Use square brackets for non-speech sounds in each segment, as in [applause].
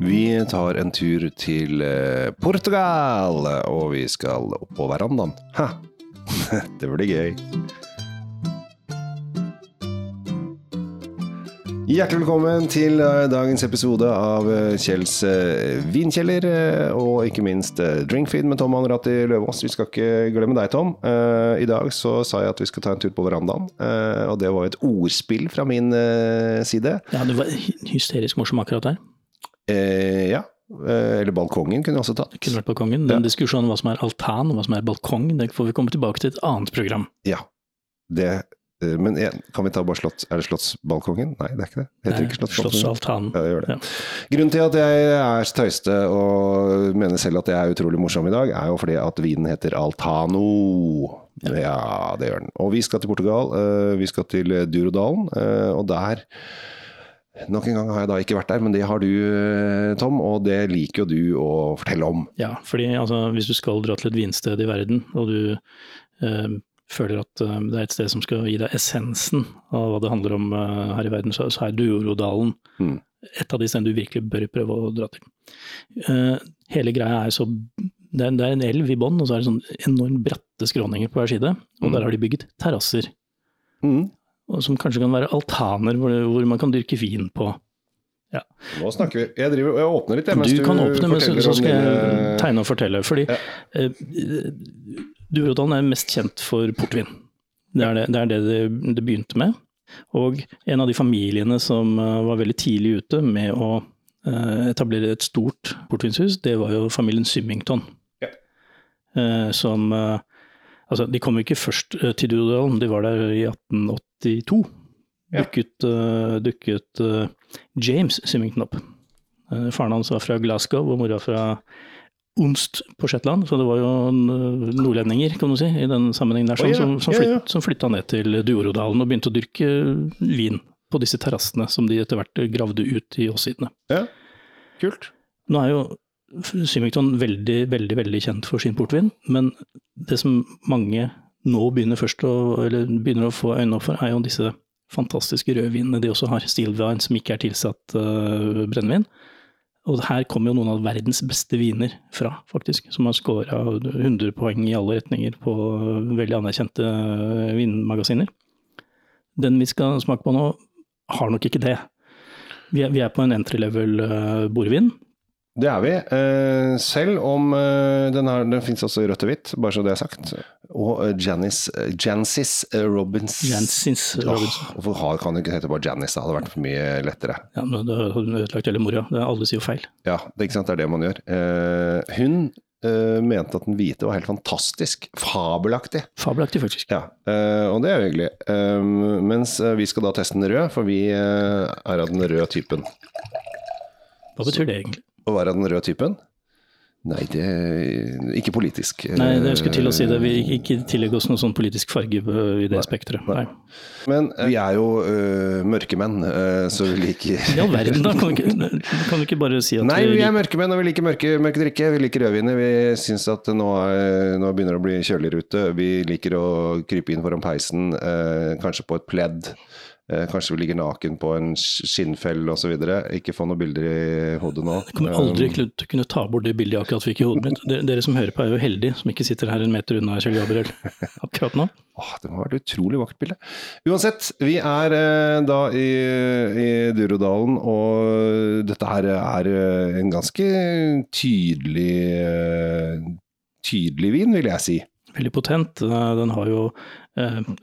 Vi tar en tur til eh, Portugal, og vi skal opp på verandaen. Ha! [laughs] Det blir gøy. Hjertelig velkommen til eh, dagens episode av eh, Kjells vinkjeller, og ikke minst Drinkfeed med Tom Anrati Løvaas. Vi skal ikke glemme deg, Tom. I dag så sa jeg at vi skal ta en tur på verandaen, og det var jo et ordspill fra min side. Ja, du var hysterisk morsom akkurat der. Eh, ja. Eh, eller balkongen kunne også tatt. Det kunne vært balkongen. Den diskusjonen om hva som er altan og hva som er balkong, det får vi komme tilbake til et annet program. Ja. Det, eh, men en, kan vi ta bare slott, Er det Slottsbalkongen? Nei, det er ikke det. det heter ikke Slottsbalkongen. Slottsaltanen. Ja, det gjør det. Ja. Grunnen til at jeg er tøyste og mener selv at jeg er utrolig morsom i dag, er jo fordi at vinen heter Altano. Ja, det gjør den. Og vi skal til Portugal. eh, Vi skal til Durodalen, og der Nok en gang har jeg da ikke vært der, men det har du, eh, Tom, og det liker jo du å fortelle om. Ja, fordi altså, hvis du skal dra til et vinsted i verden, og du eh, føler at eh, det er et sted som skal gi deg essensen av hva det handler om eh, her i verden, så, så er Duorodalen Mm. et av de stedene du virkelig bør prøve å dra til. Eh, hele greia er så det er, det er en elv i bånn, og så er det sånn enormt bratte skråninger på hver side, og Mm. der har de bygget terrasser. Mm. Og som kanskje kan være altaner hvor, hvor man kan dyrke vin på. Nå snakker vi. Jeg, driver, jeg åpner litt, jeg, mens Du kan åpne, men så, så skal jeg tegne og fortelle. Fordi Ja. eh, Durodalen er mest kjent for portvin. Det er det det, er det, det, det begynte med. Og en av de familiene som eh, var veldig tidlig ute med å eh, etablere et stort portvinshus, det var jo familien Symington. Ja. Eh, som eh, Altså, de kom ikke først eh, til Durodalen, de var der i 1882. Ja. Dukket, uh, dukket uh, James Symington opp. Uh, Faren hans var fra Glasgow og mora fra Onst på Shetland, så det var jo nordlendinger kan du si, i den sammenhengen der, sånn, som, som, flytt, som flytta ned til Duorodalen og begynte å dyrke vin på disse terrassene som de etter hvert gravde ut i åssidene. Ja, kult. Nå er jo Symington veldig, veldig, veldig kjent for sin portvin, men det som mange nå begynner å, begynner å få øynene opp for, er jo disse fantastiske rødvinene de også har. Stilvine som ikke er tilsatt uh, brennevin. Og her kommer jo noen av verdens beste viner fra, faktisk. Som har scora 100 poeng i alle retninger på veldig anerkjente eh, vinmagasiner. Den vi skal smake på nå, har nok ikke det. Vi er, vi er på en entry level bordvin. Det er vi. Eh, selv om eh, den, her, den finnes også i rødt og hvitt, bare så det er sagt. Og eh, Janice, Jancis Robins Jancis Robinson. Åh, Hvorfor kan det ikke hete bare Janice? Det hadde vært for mye lettere. Ja, men da har hun ødelagt hele moroa. Det- Alle sier jo feil. Ja, det, er ikke sant, det er det man gjør. Hun mente at den hvite var helt fantastisk. Fabelaktig. Fabelaktig, faktisk. Ja, og det er jo hyggelig. Mens vi skal da teste den røde, for vi er av den røde typen. Hva betyr det egentlig? Å være den røde typen? Nei, det Ikke politisk. Nei, jeg skulle til å si det. Vi ikke tillegger oss noen sånn politisk farge i det spekteret. Men eh, vi er jo uh, mørkemenn, uh, så vi liker [laughs] I all verden, da. Kan du ikke, kan du ikke bare si at Nei, vi vi er mørkemenn, og vi liker mørke, mørke drikke. Vi liker rødviner. Vi syns at nå, er, nå begynner det å bli kjøligere ute. Vi liker å krype inn foran peisen, uh, kanskje på et pledd. Eh, kanskje vi ligger naken på en sk- skinnfell osv. Ikke få noen bilder i hodet nå. Jeg kommer aldri til å kunne ta bort det bildet jeg akkurat fikk i hodet mitt. Dere, som hører på er jo heldige som ikke sitter her en meter unna Kjell Gabriel [laughs] akkurat nå. Åh, det må ha vært et utrolig vakkert bilde. Uansett, vi er eh, da i, i Durodalen, og dette her er eh, en ganske tydelig tydelig vin, vil jeg si. Veldig potent. Den har jo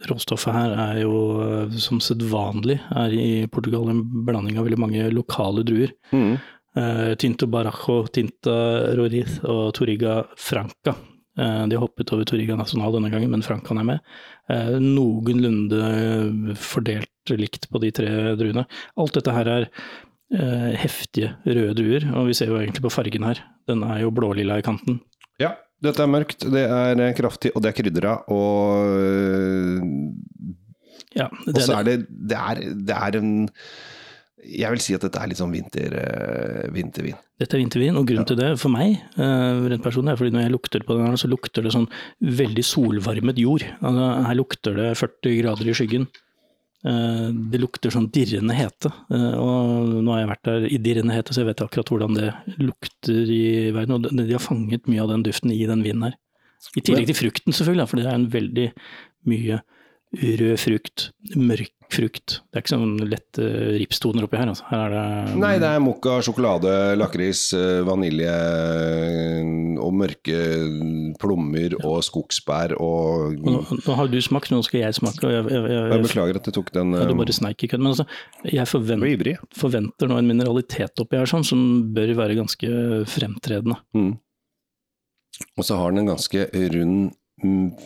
Råstoffet her er jo eh, som sedvanlig er i Portugal en blanding av veldig mange lokale druer. Mm. Eh, Tinto Barajo, Tinta Roriz og Toriga Franca. Eh, de har hoppet over Toriga National denne gangen, men Francaen er med. Eh, noenlunde fordelt likt på de tre druene. Alt dette her er eh, heftige røde druer, og vi ser jo egentlig på fargen her. Den er jo blålilla i kanten. Ja, dette er mørkt, det er eh, kraftig, og det er krydra, og Ja, Og så er det, det, er, det er en Jeg vil si at dette er litt sånn vinter, eh, vintervin. Dette er vintervin, og grunnen til det for meg, eh, rent personlig, er fordi når jeg lukter på den, her, så lukter det sånn veldig solvarmet jord. Altså, her lukter det 40 grader i skyggen. Eh, det lukter sånn dirrende hete, og nå har jeg vært der i dirrende hete, så jeg vet akkurat hvordan det lukter i verden. Og de har fanget mye av den duften i den vinen her. I tillegg til frukten, selvfølgelig, for det er en veldig mye rød frukt, mørk frukt. Det er ikke sånn lette ripstoner oppi her. Altså. her er det Nei, det er mokka, sjokolade, lakris, eh, vanilje eh, og mørke plommer og skogsbær og nå, nå, har du smakt, nå skal jeg smake. Jeg, jeg, jeg, jeg, beklager at jeg tok den ja, Du bare sneik i kødden. Men altså, jeg forventer, forventer, nå en mineralitet oppi her sånn, som bør være ganske fremtredende. Mm. Og så har den en ganske rund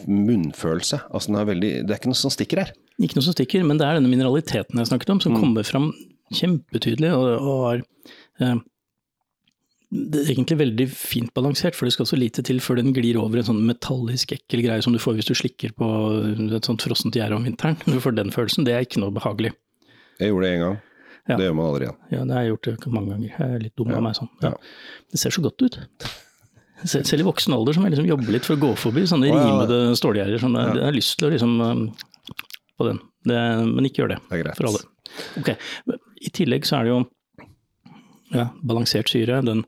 munnfølelse. Altså, er veldig, det er ikke noe som stikker her. Ikke noe som stikker, men det er denne mineraliteten jeg snakket om, som mm. kommer fram kjempetydelig. og, og er, eh, det er egentlig veldig fint balansert, for det skal så lite til før den glir over en sånn metallisk ekkel greie som du får hvis du slikker på et sånt frossent gjerde om vinteren. [laughs] Du får den følelsen, det er ikke noe behagelig. Jeg gjorde det én gang. Ja. Det gjør man aldri igjen. Ja, det har jeg gjort mange ganger. Jeg er litt dum av meg sånn. Ja. Det ser så godt ut. Selv i voksen alder så må jeg liksom jobbe litt for å gå forbi sånne rimede stålgjerder. Sånn, jeg har lyst til å liksom um, på den, det, men ikke gjør det. Det er greit. For alle. Okay. I tillegg så er det jo ja, balansert syre. Den,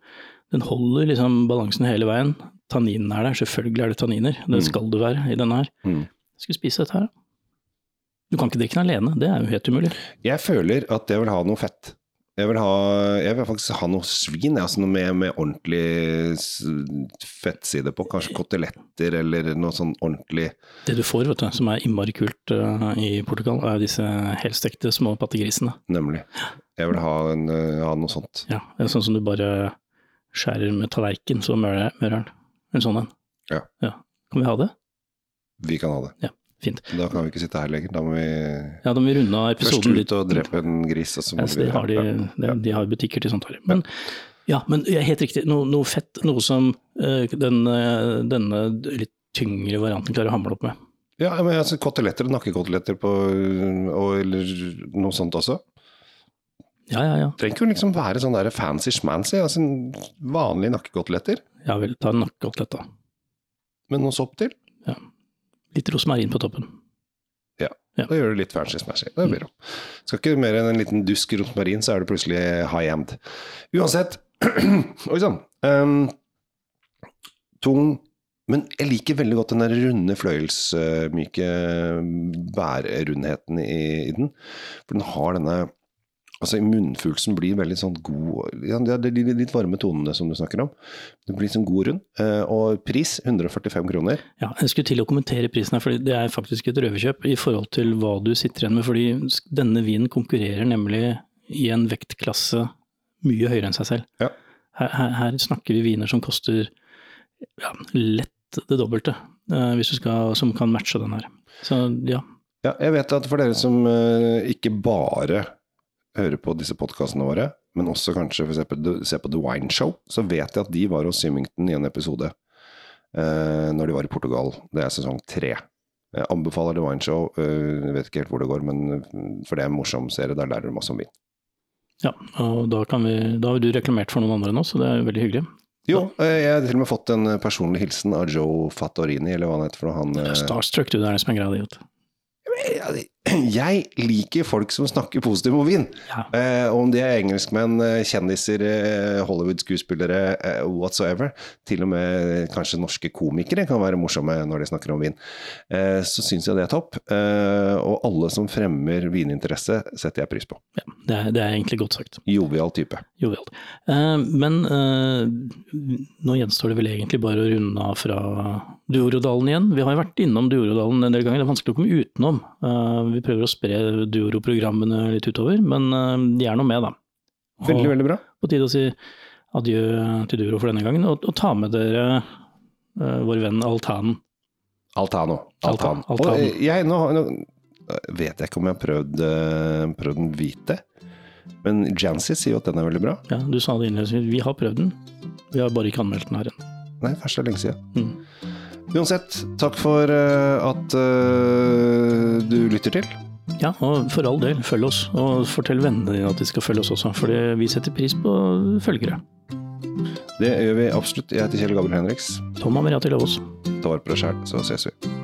den, holder liksom balansen hele veien. Tanninene er der, selvfølgelig er det tanniner. Det mm. skal det være i denne her. Mm. Skal vi spise dette her, da? Du kan ikke drikke den alene, det er jo helt umulig. Jeg føler at jeg vil ha noe fett. Jeg vil, ha, jeg vil faktisk ha noe svin, altså noe med, med, ordentlig fettside på. Kanskje koteletter eller noe sånn ordentlig Det du får, vet du, som er innmari kult uh, i Portugal, er disse helstekte små pattegrisene. Nemlig. Jeg vil ha, en, uh, ha, noe sånt. Ja, sånn som du bare skjærer med tallerken, så mører den. En sånn en. Ja. ja. Kan vi ha det? Vi kan ha det. Ja. Fint. Da kan vi ikke sitte her lenger. Da må vi, ja, da må vi runde av episoden. Først ut og drepe en gris. Og så må vi, de, har de, de, de, har butikker til sånt. Men, ja, men helt riktig. Noe, noe fett. Noe som uh, den, uh, denne litt tyngre varianten klarer å hamle opp med. Ja, men altså, koteletter nakkekoteletter på og, Eller noe sånt også. Ja, ja, ja. Trenger ikke liksom være sånn der fancy schmancy. Altså vanlige nakkekoteletter. Ja vel, ta en nakkekotelett, da. Med noe sopp til? Litt rosmarin på toppen. Ja, ja. da gjør du litt fancy smashy. Det blir det. Skal ikke mer enn en liten dusk rosmarin, så er det plutselig high end. Uansett [clears throat] Oi sann. Um, tung men jeg liker veldig godt den der runde, fløyelsmyke bærerundheten i, i den. For den har denne Altså Munnfuglsen blir veldig sånn god ja, Det er de litt varme tonene som du snakker om. Det blir sånn god rund. Eh, og pris 145 kroner. Ja, Jeg skulle til å kommentere prisen her, for det er faktisk et røverkjøp i forhold til hva du sitter igjen med. fordi denne vinen konkurrerer nemlig i en vektklasse mye høyere enn seg selv. Ja. Her, her, her, snakker vi viner som koster ja, lett det dobbelte, eh, hvis du skal, som kan matche den her. Så ja. Ja, jeg vet at for dere som uh, ikke bare hører på disse podkastene våre, men også kanskje for eksempel, se på The Wine Show, så vet jeg at de var hos Symington i en episode eh, når de var i Portugal. Det er sesong tre. Jeg anbefaler The Wine Show. Eh, jeg vet ikke helt hvor det går, men for det er en morsom serie. Der lærer du masse om vin. Ja, og da, vi, da har du reklamert for noen andre nå, så det er veldig hyggelig. Jo, eh, jeg har til og med fått en personlig hilsen av Joe Fattorini, eller hva han heter for noe. Han, eh, Starstruck, du. Det er det som er greia di. Jeg liker folk som snakker positivt om vin. Ja. Eh, om de er engelskmenn, eh, kjendiser, eh, Hollywood-skuespillere, eh, whatsoever. Til og med kanskje norske komikere kan være morsomme når de snakker om vin. Eh, så syns jeg det er topp. Og alle som fremmer vininteresse, setter jeg pris på. Ja, det er, det er egentlig godt sagt. Jovial type. Jovial. men nå gjenstår det vel egentlig bare å runde av fra Duorodalen igjen. Vi har jo vært innom Duorodalen en del ganger, det er vanskelig å komme utenom. Vi vi prøver å spre Duoro-programmene litt utover, men eh, de er nå med, da. Og veldig, veldig bra. På tide å si adjø til Duoro for denne gangen, og, og ta med dere uh, vår venn Altanen. Altano. Altan. Altan. Og jeg, nå, nå, vet jeg ikke om jeg har prøvd, prøvd den hvite, men Jancy sier jo at den er veldig bra. Ja, du sa det innledningsvis. Vi har prøvd den, vi har bare ikke anmeldt den her ennå. Nei, først er det lenge siden. Mm. Uansett, takk for uh, at uh, lytter til. Ja, og for all del, følg oss. Og fortell vennene dine at de skal følge oss også, for vi setter pris på følgere. Det gjør vi absolutt. Jeg heter Kjell Gabriel Henriks. Tom Amiriati Løvaas. Ta vare på deg sjæl, så ses vi.